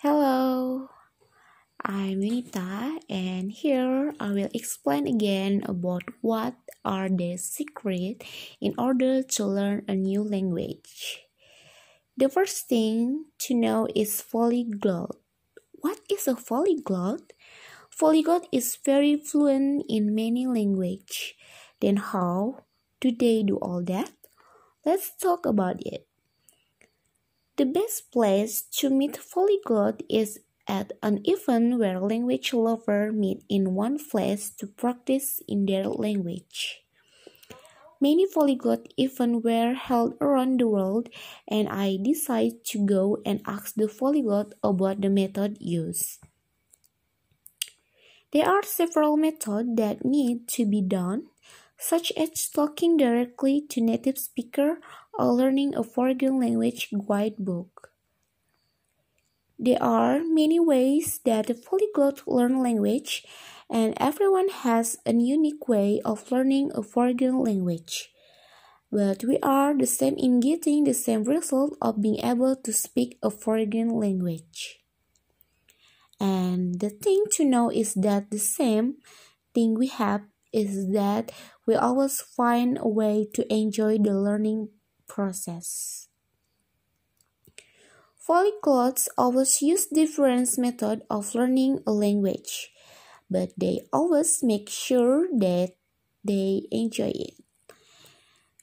Hello, I'm Yunita, and here I will explain again about what are the secrets in order to learn a new language. The first thing to know is polyglot. What is a polyglot? Polyglot is very fluent in many languages. Then how do they do all that? Let's talk about it. The best place to meet polyglot is at an event where language lovers meet in one place to practice in their language. Many polyglot events were held around the world, and I decided to go and ask the polyglot about the method used. There are several methods that need to be done, such as talking directly to native speaker or learning a foreign language guidebook. There are many ways that a polyglot learn language, and everyone has a unique way of learning a foreign language. But we are the same in getting the same result of being able to speak a foreign language. And the thing to know is that the same thing we have is that we always find a way to enjoy the learning process. Polyglots always use different methods of learning a language, but they always make sure that they enjoy it.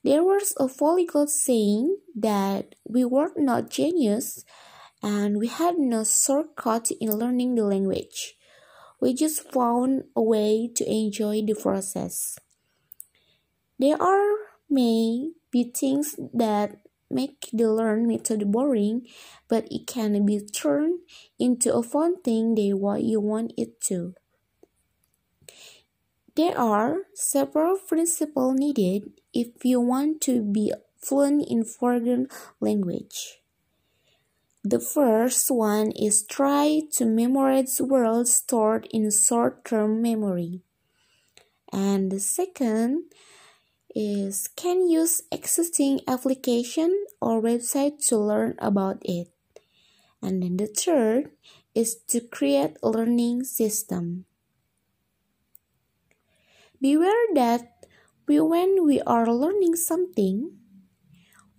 There was a polyglot saying that we were not genius and we had no shortcut in learning the language. We just found a way to enjoy the process. There are may be things that make the learn method boring, but it can be turned into a fun thing that what you want it to. There are several principles needed if you want to be fluent in foreign language. The first one is try to memorize words stored in short-term memory. And the second is can use existing application or website to learn about it. And then the third is to create a learning system. Beware that we, when we are learning something,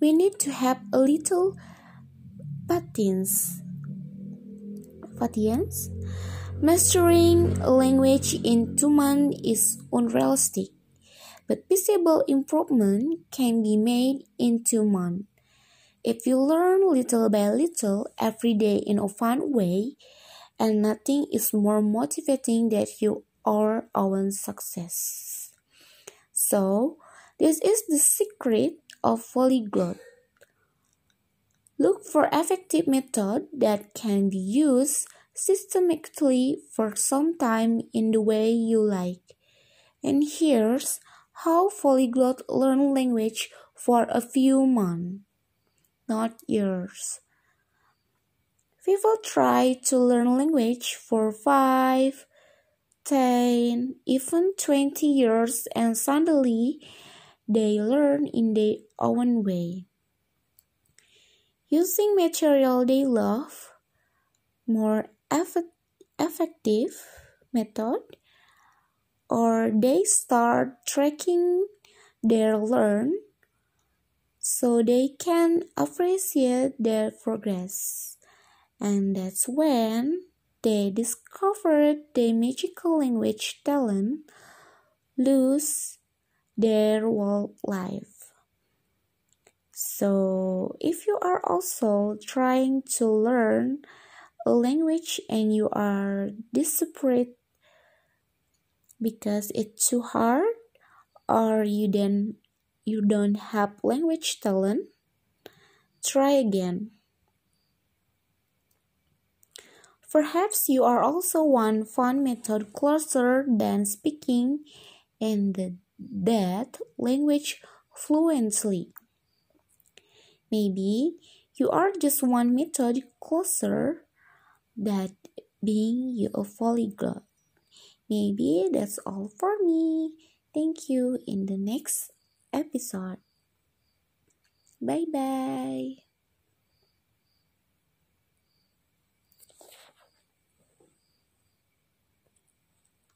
we need to have a little patience. Patience? Mastering language in two months is unrealistic but visible improvement can be made in two months. If you learn little by little every day in a fun way, and nothing is more motivating than your own success. So, this is the secret of polyglot. Look for effective method that can be used systematically for some time in the way you like. And here's how polyglot learn language for a few months, not years. People try to learn language for 5, 10, even 20 years and suddenly they learn in their own way. Using material they love, more effective method or they start tracking their learn so they can appreciate their progress. And that's when they discovered their magical language talent lose their whole life. So, if you are also trying to learn a language and you are desperate because it's too hard or you then you don't have language talent try again. Perhaps you are also one fun method closer than speaking in the that language fluently maybe you are just one method closer that being you a polyglot Maybe that's all for me. Thank you in the next episode. Bye bye.